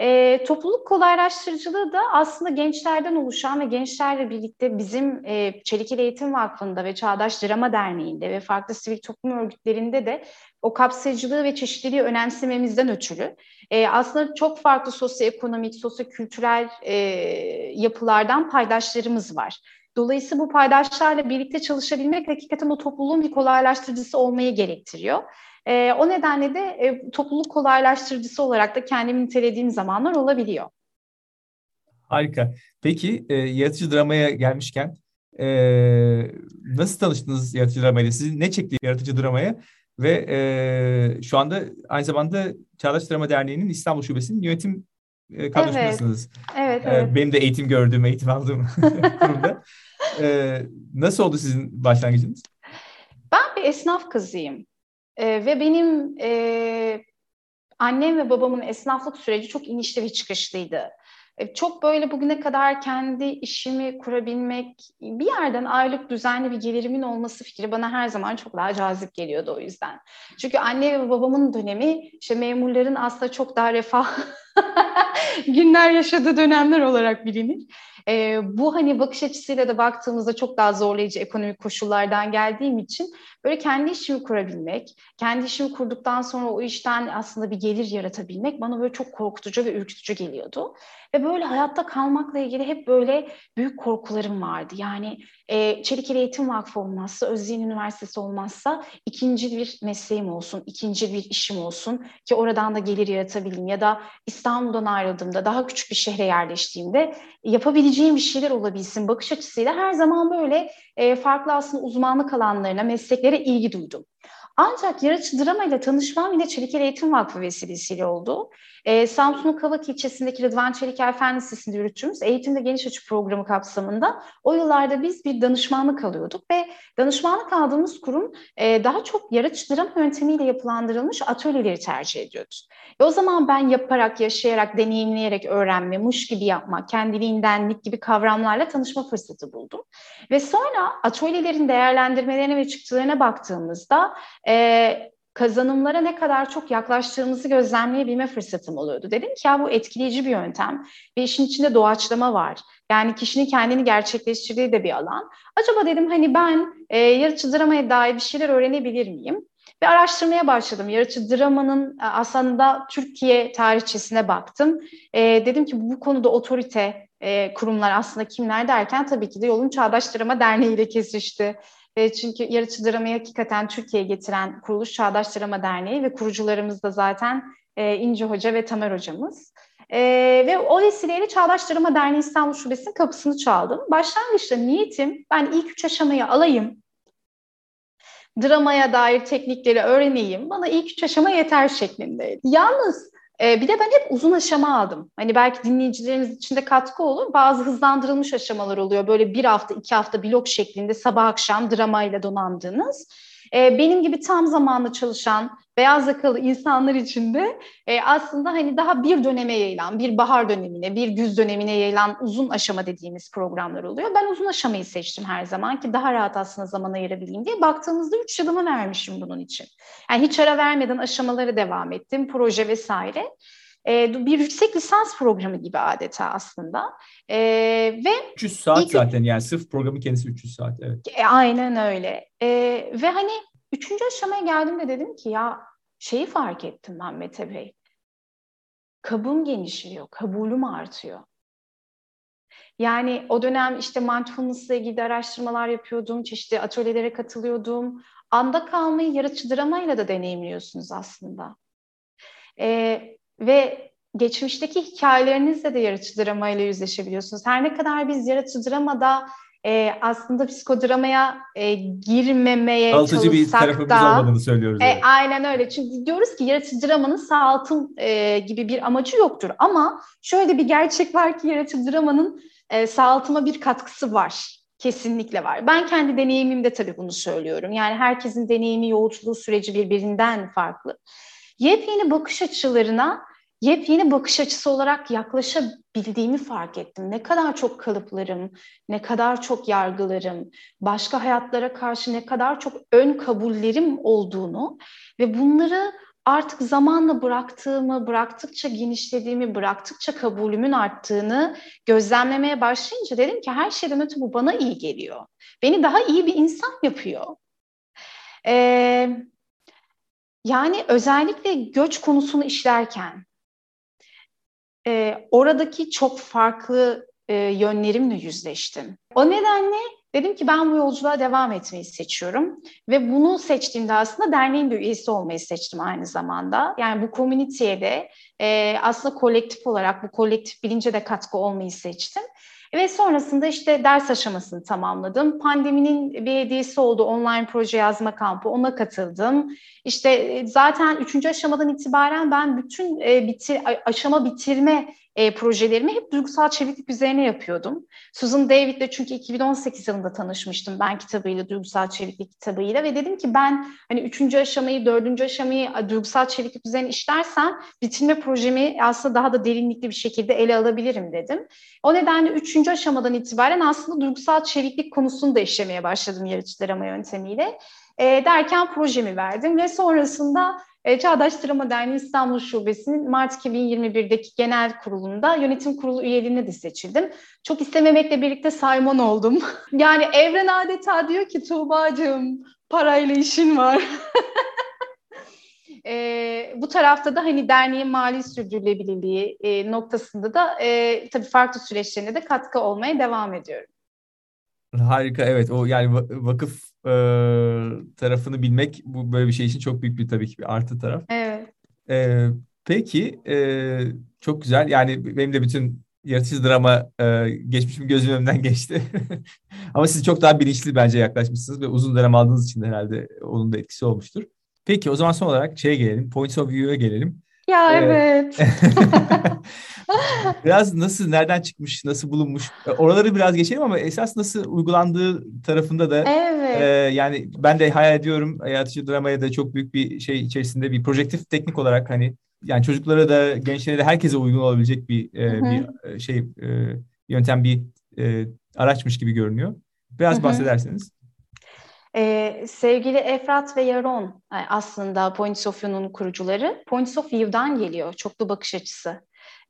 E, topluluk kolaylaştırıcılığı da aslında gençlerden oluşan ve gençlerle birlikte bizim e, Çelikili Eğitim Vakfı'nda ve Çağdaş Drama Derneği'nde ve farklı sivil toplum örgütlerinde de o kapsayıcılığı ve çeşitliliği önemsememizden ötürü e, aslında çok farklı sosyoekonomik, sosyokültürel e, yapılardan paydaşlarımız var. Dolayısıyla bu paydaşlarla birlikte çalışabilmek hakikaten o topluluğun bir kolaylaştırıcısı olmayı gerektiriyor. E, o nedenle de e, topluluk kolaylaştırıcısı olarak da kendimi nitelediğim zamanlar olabiliyor. Harika. Peki e, yaratıcı dramaya gelmişken e, nasıl tanıştınız yaratıcı dramayla? Sizi ne çekti yaratıcı dramaya? Ve e, şu anda aynı zamanda Çağdaş Drama Derneği'nin İstanbul Şubesi'nin yönetim kadrosundasınız. Evet, evet, evet. benim de eğitim gördüğüm, eğitim aldığım kurumda. E, nasıl oldu sizin başlangıcınız? Ben bir esnaf kızıyım. E, ve benim e, annem ve babamın esnaflık süreci çok inişli ve çıkışlıydı. E, çok böyle bugüne kadar kendi işimi kurabilmek, bir yerden aylık düzenli bir gelirimin olması fikri bana her zaman çok daha cazip geliyordu o yüzden. Çünkü anne ve babamın dönemi işte memurların aslında çok daha refah günler yaşadığı dönemler olarak bilinir. E, bu hani bakış açısıyla da baktığımızda çok daha zorlayıcı ekonomik koşullardan geldiğim için böyle kendi işimi kurabilmek, kendi işimi kurduktan sonra o işten aslında bir gelir yaratabilmek bana böyle çok korkutucu ve ürkütücü geliyordu. Ve böyle hayatta kalmakla ilgili hep böyle büyük korkularım vardı. Yani e, Çelikeli Eğitim Vakfı olmazsa, Özyeğin Üniversitesi olmazsa ikinci bir mesleğim olsun, ikinci bir işim olsun ki oradan da gelir yaratabileyim. Ya da İstanbul'dan ayrıldığımda, daha küçük bir şehre yerleştiğimde yapabileceğim bir şeyler olabilsin bakış açısıyla her zaman böyle e, farklı aslında uzmanlık alanlarına, mesleklere ilgi duydum. Ancak yaratıcı drama ile tanışmam yine Çelikeli Eğitim Vakfı vesilesiyle oldu. Ee, Samsun'un Kavak ilçesindeki Rıdvan Çeliker Fen Lisesi'nde yürüttüğümüz Eğitimde Geniş Açı programı kapsamında o yıllarda biz bir danışmanlık alıyorduk ve danışmanlık aldığımız kurum e, daha çok yaratıcı drama yöntemiyle yapılandırılmış atölyeleri tercih ediyordu. E, o zaman ben yaparak, yaşayarak, deneyimleyerek öğrenme, muş gibi yapmak, kendiliğindenlik gibi kavramlarla tanışma fırsatı buldum. Ve sonra atölyelerin değerlendirmelerine ve çıktılarına baktığımızda e, kazanımlara ne kadar çok yaklaştığımızı gözlemleyebilme fırsatım oluyordu. Dedim ki ya bu etkileyici bir yöntem ve işin içinde doğaçlama var. Yani kişinin kendini gerçekleştirdiği de bir alan. Acaba dedim hani ben e, yaratıcı dramaya dair bir şeyler öğrenebilir miyim? Ve araştırmaya başladım. Yaratıcı dramanın aslında Türkiye tarihçesine baktım. E, dedim ki bu konuda otorite e, kurumlar aslında kimler derken tabii ki de Yolun Çağdaş Drama Derneği ile kesişti. E, çünkü yaratıcı dramayı hakikaten Türkiye'ye getiren kuruluş Çağdaş Drama Derneği ve kurucularımız da zaten e, İnci Hoca ve Tamer Hocamız. E, ve o vesileyle Çağdaş Drama Derneği İstanbul Şubesi'nin kapısını çaldım. Başlangıçta niyetim ben ilk üç aşamayı alayım, dramaya dair teknikleri öğreneyim, bana ilk üç aşama yeter şeklindeydi. Yalnız e, bir de ben hep uzun aşama aldım. Hani belki dinleyicilerimiz için de katkı olur. Bazı hızlandırılmış aşamalar oluyor. Böyle bir hafta, iki hafta blok şeklinde sabah akşam dramayla donandığınız. E, benim gibi tam zamanlı çalışan beyaz yakalı insanlar için de e, aslında hani daha bir döneme yayılan, bir bahar dönemine, bir güz dönemine yayılan uzun aşama dediğimiz programlar oluyor. Ben uzun aşamayı seçtim her zaman ki daha rahat aslında zaman ayırabileyim diye. Baktığımızda üç yılımı vermişim bunun için. Yani hiç ara vermeden aşamaları devam ettim, proje vesaire. E, bir yüksek lisans programı gibi adeta aslında. E, ve 300 saat ilk, zaten yani sırf programın kendisi 300 saat evet. E, aynen öyle. E, ve hani üçüncü aşamaya geldiğimde dedim ki ya şeyi fark ettim ben Mete Bey. Kabım genişliyor, kabulüm artıyor. Yani o dönem işte mindfulness ile ilgili araştırmalar yapıyordum, çeşitli atölyelere katılıyordum. Anda kalmayı yaratıcı dramayla da deneyimliyorsunuz aslında. Ee, ve geçmişteki hikayelerinizle de yaratıcı dramayla yüzleşebiliyorsunuz. Her ne kadar biz yaratıcı dramada e, aslında psikodramaya e, girmemeye Altıcı bir tarafımız da, olmadığını söylüyoruz. E, aynen öyle. Çünkü diyoruz ki yaratıcı dramanın sağaltım e, gibi bir amacı yoktur. Ama şöyle bir gerçek var ki yaratıcı dramanın e, sağaltıma bir katkısı var. Kesinlikle var. Ben kendi deneyimimde tabii bunu söylüyorum. Yani herkesin deneyimi, yolculuğu süreci birbirinden farklı. Yepyeni bakış açılarına yepyeni bakış açısı olarak yaklaşabildiğimi fark ettim. Ne kadar çok kalıplarım, ne kadar çok yargılarım, başka hayatlara karşı ne kadar çok ön kabullerim olduğunu ve bunları artık zamanla bıraktığımı, bıraktıkça genişlediğimi, bıraktıkça kabulümün arttığını gözlemlemeye başlayınca dedim ki her şeyden öte bu bana iyi geliyor. Beni daha iyi bir insan yapıyor. Ee, yani özellikle göç konusunu işlerken e, oradaki çok farklı e, yönlerimle yüzleştim. O nedenle dedim ki ben bu yolculuğa devam etmeyi seçiyorum ve bunu seçtiğimde aslında derneğin bir üyesi olmayı seçtim aynı zamanda. Yani bu komüniteye de e, aslında kolektif olarak bu kolektif bilince de katkı olmayı seçtim. Ve sonrasında işte ders aşamasını tamamladım. Pandeminin bir hediyesi oldu online proje yazma kampı. Ona katıldım. İşte e, zaten üçüncü aşamadan itibaren ben bütün e, bitir, aşama bitirme e, projelerimi hep duygusal çeviklik üzerine yapıyordum. Susan David'le çünkü 2018 yılında tanışmıştım ben kitabıyla, duygusal çeviklik kitabıyla ve dedim ki ben hani üçüncü aşamayı, dördüncü aşamayı duygusal çeviklik üzerine işlersem bitirme projemi aslında daha da derinlikli bir şekilde ele alabilirim dedim. O nedenle üçüncü aşamadan itibaren aslında duygusal çeviklik konusunu da işlemeye başladım yaratıcı drama yöntemiyle. E, derken projemi verdim ve sonrasında e, Çağdaş Drama Derneği İstanbul Şubesi'nin Mart 2021'deki genel kurulunda yönetim kurulu üyeliğine de seçildim. Çok istememekle birlikte sayman oldum. yani evren adeta diyor ki Tuğba'cığım parayla işin var. E, bu tarafta da hani derneğin mali sürdürülebilirliği e, noktasında da e, tabii farklı süreçlerine de katkı olmaya devam ediyorum. Harika evet o yani vakıf e, tarafını bilmek bu böyle bir şey için çok büyük bir tabii ki bir artı taraf. Evet. E, peki e, çok güzel yani benim de bütün yaratıcı drama e, geçmişim gözüm önünden geçti. Ama siz çok daha bilinçli bence yaklaşmışsınız ve uzun dönem aldığınız için de herhalde onun da etkisi olmuştur. Peki o zaman son olarak şeye gelelim. Points of View'a gelelim. Ya evet. biraz nasıl, nereden çıkmış, nasıl bulunmuş? E, oraları biraz geçelim ama esas nasıl uygulandığı tarafında da evet. e, yani ben de hayal ediyorum yaratıcı dramaya da çok büyük bir şey içerisinde bir projektif teknik olarak hani yani çocuklara da gençlere de herkese uygun olabilecek bir e, bir e, şey e, yöntem bir e, araçmış gibi görünüyor. Biraz Hı-hı. bahsederseniz. Ee, sevgili Efrat ve Yaron e, aslında Points of View'nun kurucuları. Points of View'dan geliyor, çoklu bakış açısı.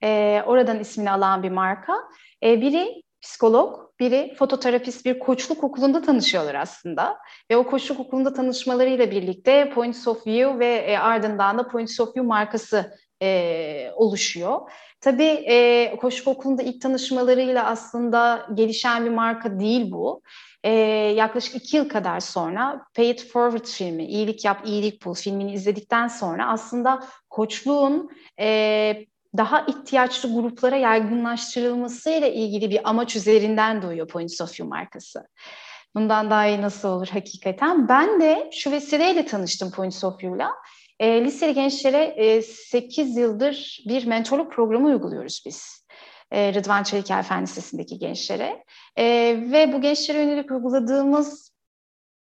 Ee, oradan ismini alan bir marka. Ee, biri psikolog, biri fototerapist bir koçluk okulunda tanışıyorlar aslında. Ve o koçluk okulunda tanışmalarıyla birlikte Points of View ve e, ardından da Points of View markası e, oluşuyor. Tabii e, koçluk okulunda ilk tanışmalarıyla aslında gelişen bir marka değil bu e, yaklaşık iki yıl kadar sonra Pay It Forward filmi, İyilik Yap, İyilik Bul filmini izledikten sonra aslında koçluğun e, daha ihtiyaçlı gruplara yaygınlaştırılmasıyla ilgili bir amaç üzerinden doğuyor Points of View markası. Bundan daha iyi nasıl olur hakikaten? Ben de şu vesileyle tanıştım Points of View'la. E, liseli gençlere e, 8 yıldır bir mentorluk programı uyguluyoruz biz e, Rıdvan Çeliker Fen Lisesi'ndeki gençlere. E, ve bu gençlere yönelik uyguladığımız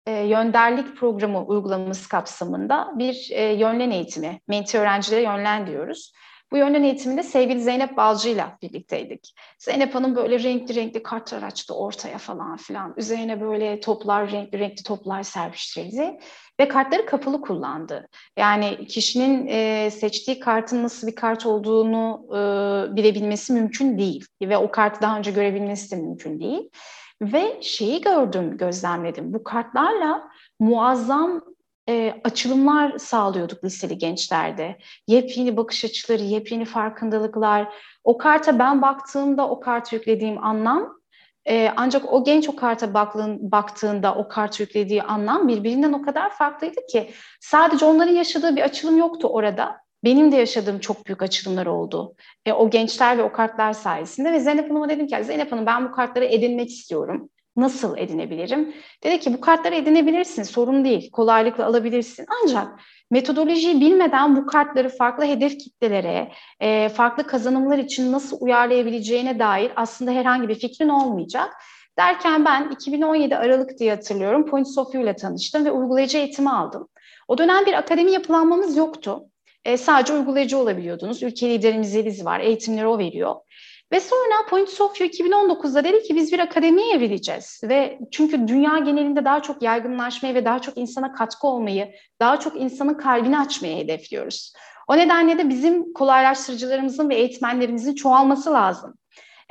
e, yönderlik programı uygulaması kapsamında bir e, yönlen eğitimi, menti öğrencilere yönlen diyoruz. Bu yönlen eğitiminde sevgili Zeynep Balcı ile birlikteydik. Zeynep Hanım böyle renkli renkli kartlar açtı ortaya falan filan. Üzerine böyle toplar, renkli renkli toplar serpiştirildi ve kartları kapalı kullandı. Yani kişinin e, seçtiği kartın nasıl bir kart olduğunu e, bilebilmesi mümkün değil ve o kartı daha önce görebilmesi de mümkün değil. Ve şeyi gördüm, gözlemledim. Bu kartlarla muazzam e, açılımlar sağlıyorduk liseli gençlerde. Yepyeni bakış açıları, yepyeni farkındalıklar. O karta ben baktığımda o kartı yüklediğim anlam e, ancak o genç o karta baktığın, baktığında o kart yüklediği anlam birbirinden o kadar farklıydı ki sadece onların yaşadığı bir açılım yoktu orada. Benim de yaşadığım çok büyük açılımlar oldu. E, o gençler ve o kartlar sayesinde ve Zeynep Hanım'a dedim ki Zeynep Hanım ben bu kartları edinmek istiyorum. Nasıl edinebilirim? Dedi ki bu kartları edinebilirsin, sorun değil, kolaylıkla alabilirsin. Ancak metodolojiyi bilmeden bu kartları farklı hedef kitlelere, e, farklı kazanımlar için nasıl uyarlayabileceğine dair aslında herhangi bir fikrin olmayacak. Derken ben 2017 Aralık diye hatırlıyorum Point Sofia ile tanıştım ve uygulayıcı eğitimi aldım. O dönem bir akademi yapılanmamız yoktu. E, sadece uygulayıcı olabiliyordunuz. Ülke liderimiz Yeliz var, eğitimleri o veriyor. Ve sonra Point Sofia 2019'da dedi ki biz bir akademiye evrileceğiz. Ve çünkü dünya genelinde daha çok yaygınlaşmayı ve daha çok insana katkı olmayı, daha çok insanın kalbini açmayı hedefliyoruz. O nedenle de bizim kolaylaştırıcılarımızın ve eğitmenlerimizin çoğalması lazım.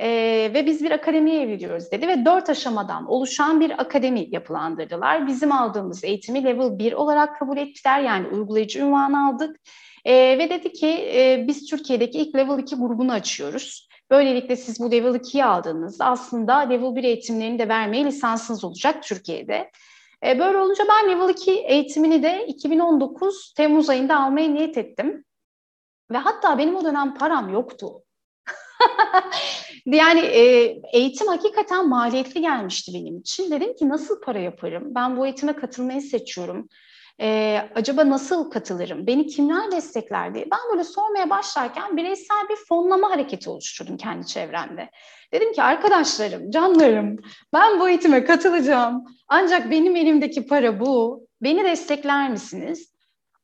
Ee, ve biz bir akademiye evriliyoruz dedi ve dört aşamadan oluşan bir akademi yapılandırdılar. Bizim aldığımız eğitimi level 1 olarak kabul ettiler yani uygulayıcı ünvanı aldık. Ee, ve dedi ki e, biz Türkiye'deki ilk level 2 grubunu açıyoruz. Böylelikle siz bu level 2'yi aldığınızda aslında level 1 eğitimlerini de vermeye lisansınız olacak Türkiye'de. E, böyle olunca ben level 2 eğitimini de 2019 Temmuz ayında almaya niyet ettim. Ve hatta benim o dönem param yoktu. yani e, eğitim hakikaten maliyetli gelmişti benim için. Dedim ki nasıl para yaparım? Ben bu eğitime katılmayı seçiyorum e, acaba nasıl katılırım, beni kimler destekler diye ben böyle sormaya başlarken bireysel bir fonlama hareketi oluşturdum kendi çevremde. Dedim ki arkadaşlarım, canlarım ben bu eğitime katılacağım ancak benim elimdeki para bu, beni destekler misiniz?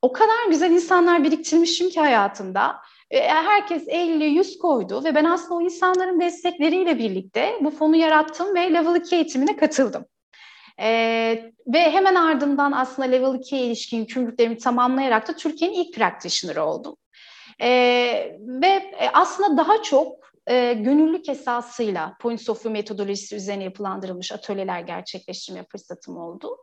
O kadar güzel insanlar biriktirmişim ki hayatımda. Herkes 50-100 koydu ve ben aslında o insanların destekleriyle birlikte bu fonu yarattım ve Level 2 eğitimine katıldım. E, ve hemen ardından aslında Level 2'ye ilişkin yükümlülüklerimi tamamlayarak da Türkiye'nin ilk practitioner oldum. E, ve aslında daha çok e, gönüllülük esasıyla Points of View metodolojisi üzerine yapılandırılmış atölyeler gerçekleştirme fırsatım oldu.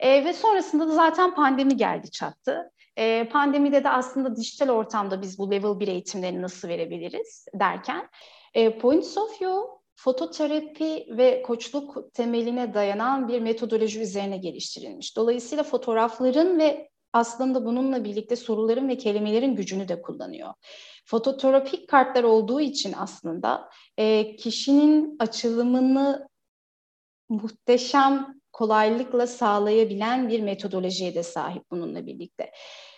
E, ve sonrasında da zaten pandemi geldi çattı. E, pandemide de aslında dijital ortamda biz bu level 1 eğitimlerini nasıl verebiliriz derken e, Points of View fototerapi ve koçluk temeline dayanan bir metodoloji üzerine geliştirilmiş. Dolayısıyla fotoğrafların ve aslında bununla birlikte soruların ve kelimelerin gücünü de kullanıyor. Fototerapik kartlar olduğu için aslında e, kişinin açılımını muhteşem kolaylıkla sağlayabilen bir metodolojiye de sahip bununla birlikte.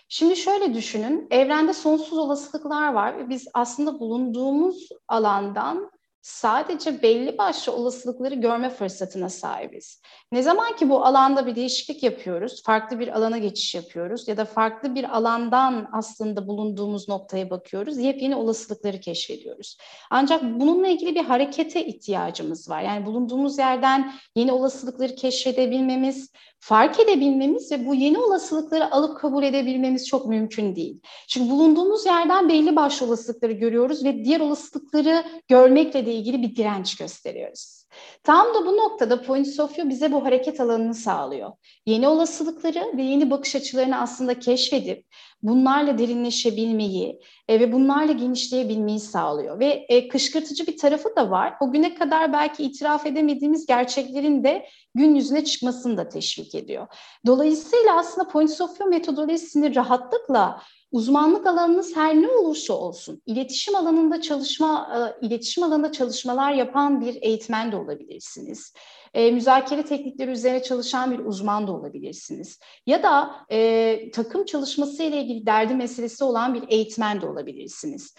Şimdi şöyle düşünün, evrende sonsuz olasılıklar var ve biz aslında bulunduğumuz alandan sadece belli başlı olasılıkları görme fırsatına sahibiz. Ne zaman ki bu alanda bir değişiklik yapıyoruz, farklı bir alana geçiş yapıyoruz ya da farklı bir alandan aslında bulunduğumuz noktaya bakıyoruz, yepyeni olasılıkları keşfediyoruz. Ancak bununla ilgili bir harekete ihtiyacımız var. Yani bulunduğumuz yerden yeni olasılıkları keşfedebilmemiz, fark edebilmemiz ve bu yeni olasılıkları alıp kabul edebilmemiz çok mümkün değil. Çünkü bulunduğumuz yerden belli başlı olasılıkları görüyoruz ve diğer olasılıkları görmekle de ilgili bir direnç gösteriyoruz. Tam da bu noktada Point Sofia bize bu hareket alanını sağlıyor. Yeni olasılıkları ve yeni bakış açılarını aslında keşfedip bunlarla derinleşebilmeyi e, ve bunlarla genişleyebilmeyi sağlıyor. Ve e, kışkırtıcı bir tarafı da var. O güne kadar belki itiraf edemediğimiz gerçeklerin de gün yüzüne çıkmasını da teşvik ediyor. Dolayısıyla aslında Point Sofia metodolojisini rahatlıkla uzmanlık alanınız her ne olursa olsun, iletişim alanında çalışma, e, iletişim alanında çalışmalar yapan bir eğitmen de olabilirsiniz. E, müzakere teknikleri üzerine çalışan bir uzman da olabilirsiniz. Ya da e, takım çalışması ile ilgili derdi meselesi olan bir eğitmen de olabilirsiniz.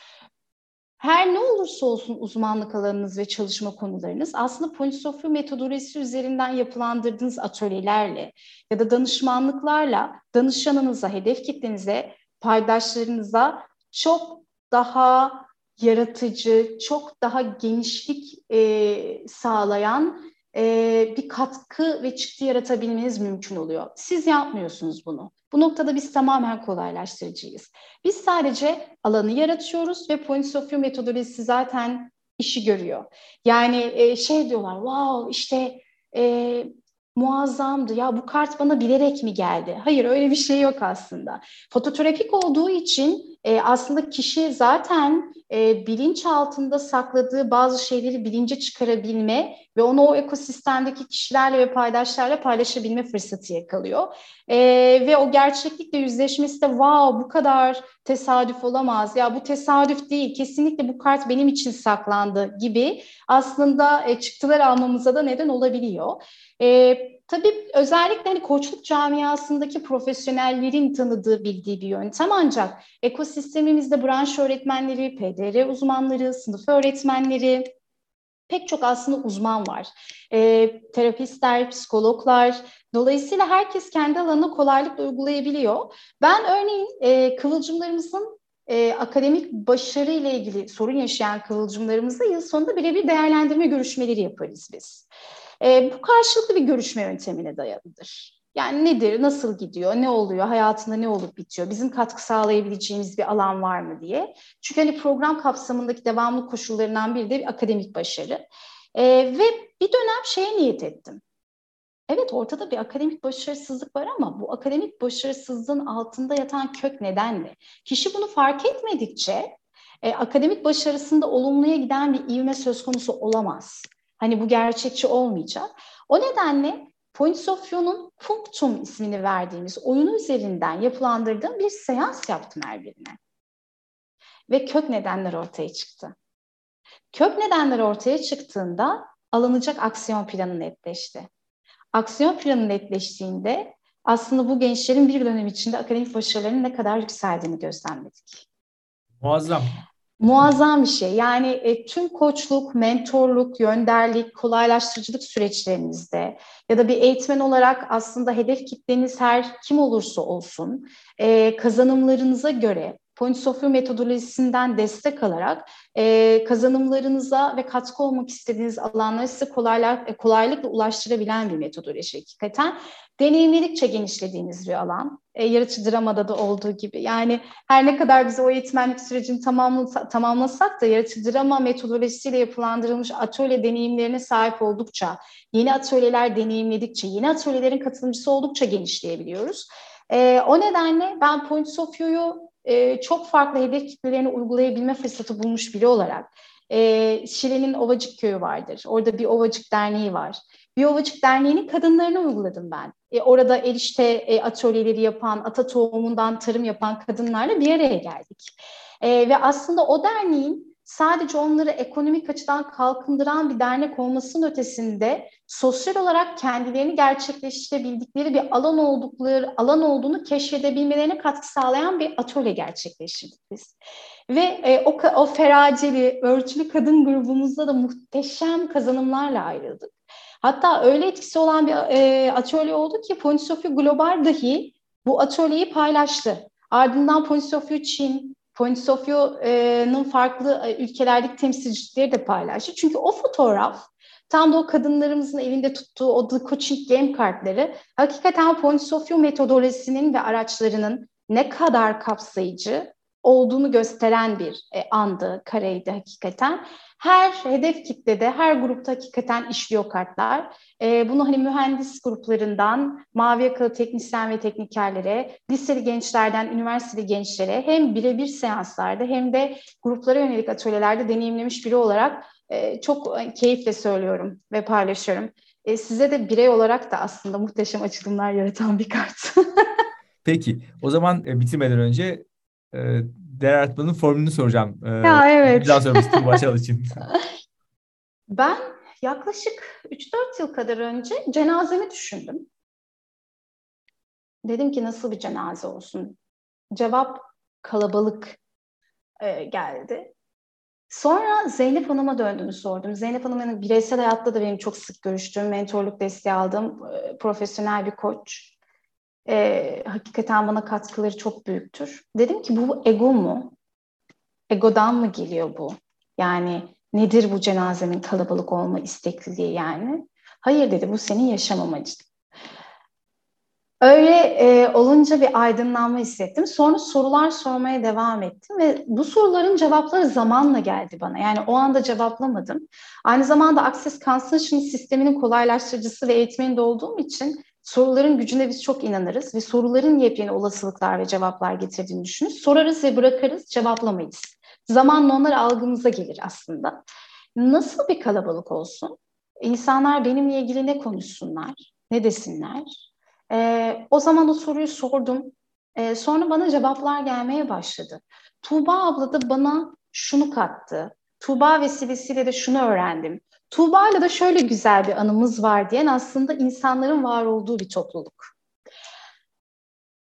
Her ne olursa olsun uzmanlık alanınız ve çalışma konularınız aslında View metodolojisi üzerinden yapılandırdığınız atölyelerle ya da danışmanlıklarla danışanınıza, hedef kitlenize paydaşlarınıza çok daha yaratıcı, çok daha genişlik e, sağlayan e, bir katkı ve çıktı yaratabilmeniz mümkün oluyor. Siz yapmıyorsunuz bunu. Bu noktada biz tamamen kolaylaştırıcıyız. Biz sadece alanı yaratıyoruz ve Points of View metodolojisi zaten işi görüyor. Yani e, şey diyorlar, wow işte e, muazzamdı. Ya bu kart bana bilerek mi geldi? Hayır öyle bir şey yok aslında. Fototerapik olduğu için e, aslında kişi zaten e, bilinç altında sakladığı bazı şeyleri bilince çıkarabilme ve onu o ekosistemdeki kişilerle ve paydaşlarla paylaşabilme fırsatı yakalıyor. E, ve o gerçeklikle yüzleşmesi de wow bu kadar tesadüf olamaz. Ya bu tesadüf değil kesinlikle bu kart benim için saklandı gibi aslında e, çıktılar almamıza da neden olabiliyor. E, tabii özellikle hani koçluk camiasındaki profesyonellerin tanıdığı, bildiği bir yöntem ancak ekosistemimizde branş öğretmenleri, PDR uzmanları, sınıf öğretmenleri, pek çok aslında uzman var. E, terapistler, psikologlar, dolayısıyla herkes kendi alanını kolaylıkla uygulayabiliyor. Ben örneğin e, kıvılcımlarımızın e, akademik başarı ile ilgili sorun yaşayan kıvılcımlarımızla yıl sonunda birebir değerlendirme görüşmeleri yaparız biz. E, bu karşılıklı bir görüşme yöntemine dayalıdır. Yani nedir, nasıl gidiyor, ne oluyor, hayatında ne olup bitiyor, bizim katkı sağlayabileceğimiz bir alan var mı diye. Çünkü hani program kapsamındaki devamlı koşullarından biri de bir akademik başarı. E, ve bir dönem şeye niyet ettim. Evet ortada bir akademik başarısızlık var ama bu akademik başarısızlığın altında yatan kök neden ne? Kişi bunu fark etmedikçe e, akademik başarısında olumluya giden bir ivme söz konusu olamaz. Hani bu gerçekçi olmayacak. O nedenle Points of View'nun Punctum ismini verdiğimiz oyunu üzerinden yapılandırdığım bir seans yaptım her birine. Ve kök nedenler ortaya çıktı. Kök nedenler ortaya çıktığında alınacak aksiyon planı netleşti. Aksiyon planı netleştiğinde aslında bu gençlerin bir dönem içinde akademik başarılarının ne kadar yükseldiğini gözlemledik. Muazzam. Muazzam bir şey. Yani e, tüm koçluk, mentorluk, yönderlik, kolaylaştırıcılık süreçlerinizde ya da bir eğitmen olarak aslında hedef kitleniz her kim olursa olsun e, kazanımlarınıza göre Point Sofya metodolojisinden destek alarak e, kazanımlarınıza ve katkı olmak istediğiniz alanlara size kolaylar, e, kolaylıkla ulaştırabilen bir metodoloji hakikaten. Deneyimledikçe genişlediğiniz bir alan. E, yaratıcı dramada da olduğu gibi. Yani her ne kadar biz o eğitmenlik sürecini tamamlasa, tamamlasak da yaratıcı drama metodolojisiyle yapılandırılmış atölye deneyimlerine sahip oldukça, yeni atölyeler deneyimledikçe, yeni atölyelerin katılımcısı oldukça genişleyebiliyoruz. E, o nedenle ben Point Sofya'yı e, çok farklı hedef kitlelerini uygulayabilme fırsatı bulmuş biri olarak e, Şile'nin Ovacık Köyü vardır. Orada bir Ovacık Derneği var. Ovacık Derneği'nin kadınlarını uyguladım ben. E, orada erişte e, atölyeleri yapan, ata tohumundan tarım yapan kadınlarla bir araya geldik. E, ve aslında o derneğin sadece onları ekonomik açıdan kalkındıran bir dernek olmasının ötesinde sosyal olarak kendilerini gerçekleştirebildikleri bir alan oldukları alan olduğunu keşfedebilmelerine katkı sağlayan bir atölye gerçekleştirdik biz. Ve e, o, o feraceli, örtülü kadın grubumuzda da muhteşem kazanımlarla ayrıldık. Hatta öyle etkisi olan bir e, atölye oldu ki Ponisofya Global dahi bu atölyeyi paylaştı. Ardından Ponisofya Çin, Point Sofya'nın farklı e, ülkelerdeki temsilcileri de paylaştı. Çünkü o fotoğraf tam da o kadınlarımızın elinde tuttuğu o The Coaching Game kartları hakikaten Point Sofya metodolojisinin ve araçlarının ne kadar kapsayıcı olduğunu gösteren bir e, andı, kareydi hakikaten. Her hedef kitlede, her grupta hakikaten işliyor kartlar. E, bunu hani mühendis gruplarından mavi yakalı teknisyen ve teknikerlere, liseli gençlerden üniversiteli gençlere hem birebir seanslarda hem de gruplara yönelik atölyelerde deneyimlemiş biri olarak e, çok keyifle söylüyorum ve paylaşıyorum. E, size de birey olarak da aslında muhteşem açılımlar yaratan bir kart. Peki, o zaman e, bitirmeden önce e, değer artmanın formülünü soracağım. E, ya evet. Daha sonra Tuğba için. Ben yaklaşık 3-4 yıl kadar önce cenazemi düşündüm. Dedim ki nasıl bir cenaze olsun? Cevap kalabalık e, geldi. Sonra Zeynep Hanım'a döndüğümü sordum. Zeynep Hanım'ın bireysel hayatta da benim çok sık görüştüğüm, mentorluk desteği aldığım e, profesyonel bir koç. E, hakikaten bana katkıları çok büyüktür. Dedim ki bu ego mu? Egodan mı geliyor bu? Yani nedir bu cenazenin kalabalık olma istekliliği yani? Hayır dedi bu senin yaşam amacın. Öyle e, olunca bir aydınlanma hissettim. Sonra sorular sormaya devam ettim ve bu soruların cevapları zamanla geldi bana. Yani o anda cevaplamadım. Aynı zamanda Access Conscious sisteminin kolaylaştırıcısı ve eğitmeni olduğum için soruların gücüne biz çok inanırız ve soruların yepyeni olasılıklar ve cevaplar getirdiğini düşünürüz. Sorarız ve bırakırız, cevaplamayız. Zamanla onlar algımıza gelir aslında. Nasıl bir kalabalık olsun? İnsanlar benimle ilgili ne konuşsunlar, ne desinler? Ee, o zaman o soruyu sordum. Ee, sonra bana cevaplar gelmeye başladı. Tuğba abla da bana şunu kattı. Tuğba vesilesiyle de şunu öğrendim. Tuğba'yla da şöyle güzel bir anımız var diyen aslında insanların var olduğu bir topluluk.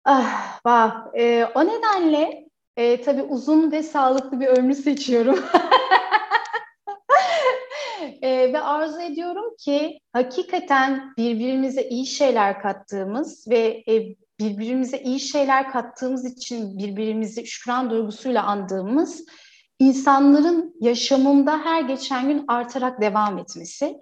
Ah, vah. Ee, o nedenle e, tabii uzun ve sağlıklı bir ömrü seçiyorum. e, ve arzu ediyorum ki hakikaten birbirimize iyi şeyler kattığımız ve e, birbirimize iyi şeyler kattığımız için birbirimizi şükran duygusuyla andığımız insanların yaşamında her geçen gün artarak devam etmesi.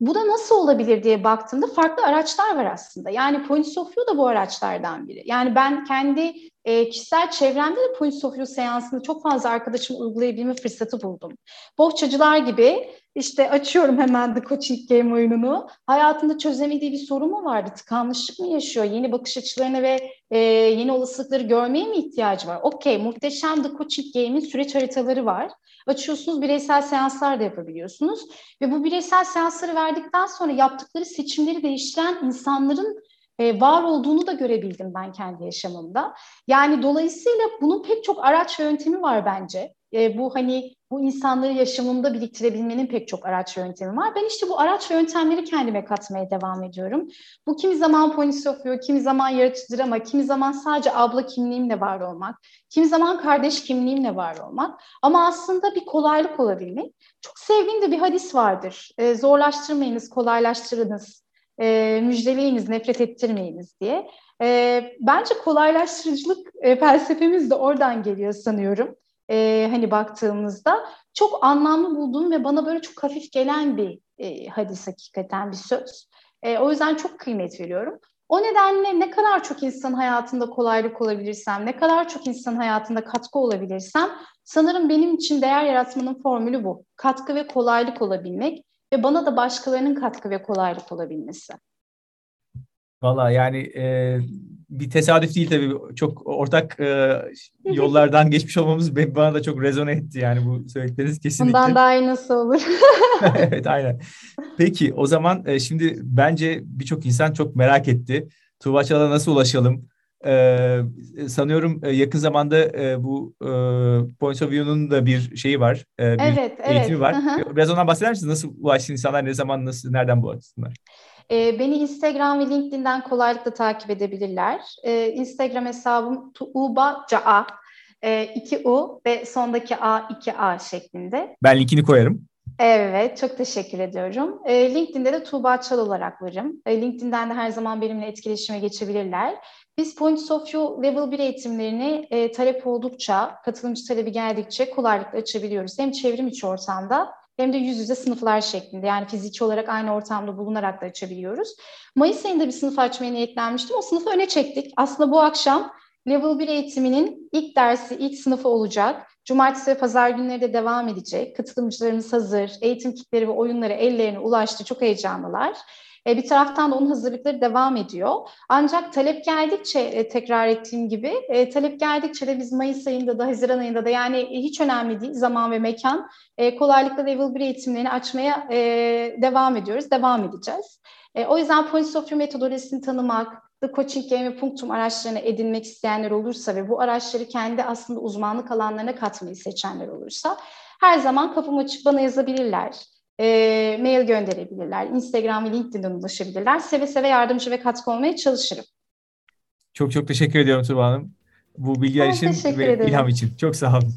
Bu da nasıl olabilir diye baktığımda farklı araçlar var aslında. Yani Point Sofia da bu araçlardan biri. Yani ben kendi e, kişisel çevremde de Point Sofia seansını çok fazla arkadaşım uygulayabilme fırsatı buldum. Bohçacılar gibi işte açıyorum hemen The Coaching Game oyununu. Hayatında çözemediği bir sorun mu vardı? Tıkanmışlık mı yaşıyor? Yeni bakış açılarına ve e, yeni olasılıkları görmeye mi ihtiyacı var? Okey, muhteşem The Coaching Game'in süreç haritaları var. Açıyorsunuz, bireysel seanslar da yapabiliyorsunuz. Ve bu bireysel seansları verdikten sonra yaptıkları seçimleri değiştiren insanların e, var olduğunu da görebildim ben kendi yaşamımda. Yani dolayısıyla bunun pek çok araç ve yöntemi var bence. E, bu hani bu insanları yaşamımda biriktirebilmenin pek çok araç ve yöntemi var. Ben işte bu araç ve yöntemleri kendime katmaya devam ediyorum. Bu kimi zaman ponis okuyor, kimi zaman yaratıcıdır ama kimi zaman sadece abla kimliğimle var olmak, kimi zaman kardeş kimliğimle var olmak. Ama aslında bir kolaylık olabilmek. Çok sevdiğim de bir hadis vardır. E, zorlaştırmayınız, kolaylaştırınız e, müjdeleyiniz, nefret ettirmeyiniz diye. E, bence kolaylaştırıcılık e, felsefemiz de oradan geliyor sanıyorum. E, hani baktığımızda çok anlamlı bulduğum ve bana böyle çok hafif gelen bir e, hadis hakikaten bir söz. E, o yüzden çok kıymet veriyorum. O nedenle ne kadar çok insan hayatında kolaylık olabilirsem, ne kadar çok insan hayatında katkı olabilirsem sanırım benim için değer yaratmanın formülü bu. Katkı ve kolaylık olabilmek ve bana da başkalarının katkı ve kolaylık olabilmesi. Valla yani e, bir tesadüf değil tabii. Çok ortak e, yollardan geçmiş olmamız bana da çok rezone etti yani bu söyledikleriniz kesinlikle. Bundan daha iyi nasıl olur? evet aynen. Peki o zaman e, şimdi bence birçok insan çok merak etti. Tuğba Çal'a nasıl ulaşalım? Ee, sanıyorum yakın zamanda e, bu e, Points of View'nun da bir şeyi var. E, bir evet, eğitimi evet. var. Hı-hı. Biraz ondan bahseder misiniz? Nasıl ulaşsın insanlar? Ne zaman, nasıl, nereden bulaşsınlar? E, beni Instagram ve LinkedIn'den kolaylıkla takip edebilirler. E, Instagram hesabım tuuba.ca. E, iki U ve sondaki A, iki A şeklinde. Ben linkini koyarım. Evet, çok teşekkür ediyorum. E, LinkedIn'de de Tuğba Çal olarak varım. E, LinkedIn'den de her zaman benimle etkileşime geçebilirler. Biz Points of View Level 1 eğitimlerini e, talep oldukça, katılımcı talebi geldikçe kolaylıkla açabiliyoruz. Hem çevrim içi ortamda hem de yüz yüze sınıflar şeklinde yani fiziki olarak aynı ortamda bulunarak da açabiliyoruz. Mayıs ayında bir sınıf açmaya niyetlenmiştim. O sınıfı öne çektik. Aslında bu akşam Level 1 eğitiminin ilk dersi, ilk sınıfı olacak. Cumartesi ve pazar günleri de devam edecek. Katılımcılarımız hazır. Eğitim kitleri ve oyunları ellerine ulaştı. Çok heyecanlılar. E, bir taraftan da onun hazırlıkları devam ediyor. Ancak talep geldikçe e, tekrar ettiğim gibi e, talep geldikçe de biz Mayıs ayında da Haziran ayında da yani e, hiç önemli değil zaman ve mekan e, kolaylıkla level 1 eğitimlerini açmaya e, devam ediyoruz. Devam edeceğiz. E, o yüzden Point of View metodolojisini tanımak, The Coaching Game ve Punktum araçlarını edinmek isteyenler olursa ve bu araçları kendi aslında uzmanlık alanlarına katmayı seçenler olursa her zaman kapım açık bana yazabilirler. E, mail gönderebilirler. Instagram ve LinkedIn'den ulaşabilirler. Seve seve yardımcı ve katkı olmaya çalışırım. Çok çok teşekkür ediyorum Tuba Hanım. Bu bilgiler için ve ederim. ilham için. Çok sağ olun.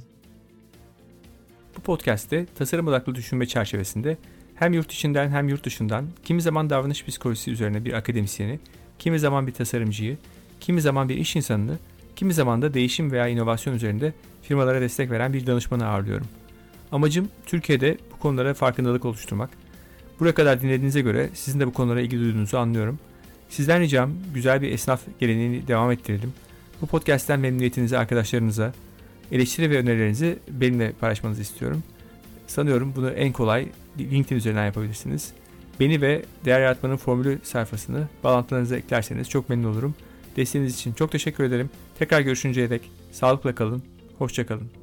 Bu podcast'te tasarım odaklı düşünme çerçevesinde hem yurt içinden hem yurt dışından kimi zaman davranış psikolojisi üzerine bir akademisyeni, kimi zaman bir tasarımcıyı, kimi zaman bir iş insanını, kimi zaman da değişim veya inovasyon üzerinde firmalara destek veren bir danışmanı ağırlıyorum. Amacım Türkiye'de konulara farkındalık oluşturmak. Buraya kadar dinlediğinize göre sizin de bu konulara ilgi duyduğunuzu anlıyorum. Sizden ricam güzel bir esnaf geleneğini devam ettirelim. Bu podcast'ten memnuniyetinizi arkadaşlarınıza, eleştiri ve önerilerinizi benimle paylaşmanızı istiyorum. Sanıyorum bunu en kolay LinkedIn üzerinden yapabilirsiniz. Beni ve Değer Yaratmanın Formülü sayfasını bağlantılarınıza eklerseniz çok memnun olurum. Desteğiniz için çok teşekkür ederim. Tekrar görüşünceye dek sağlıkla kalın, hoşçakalın.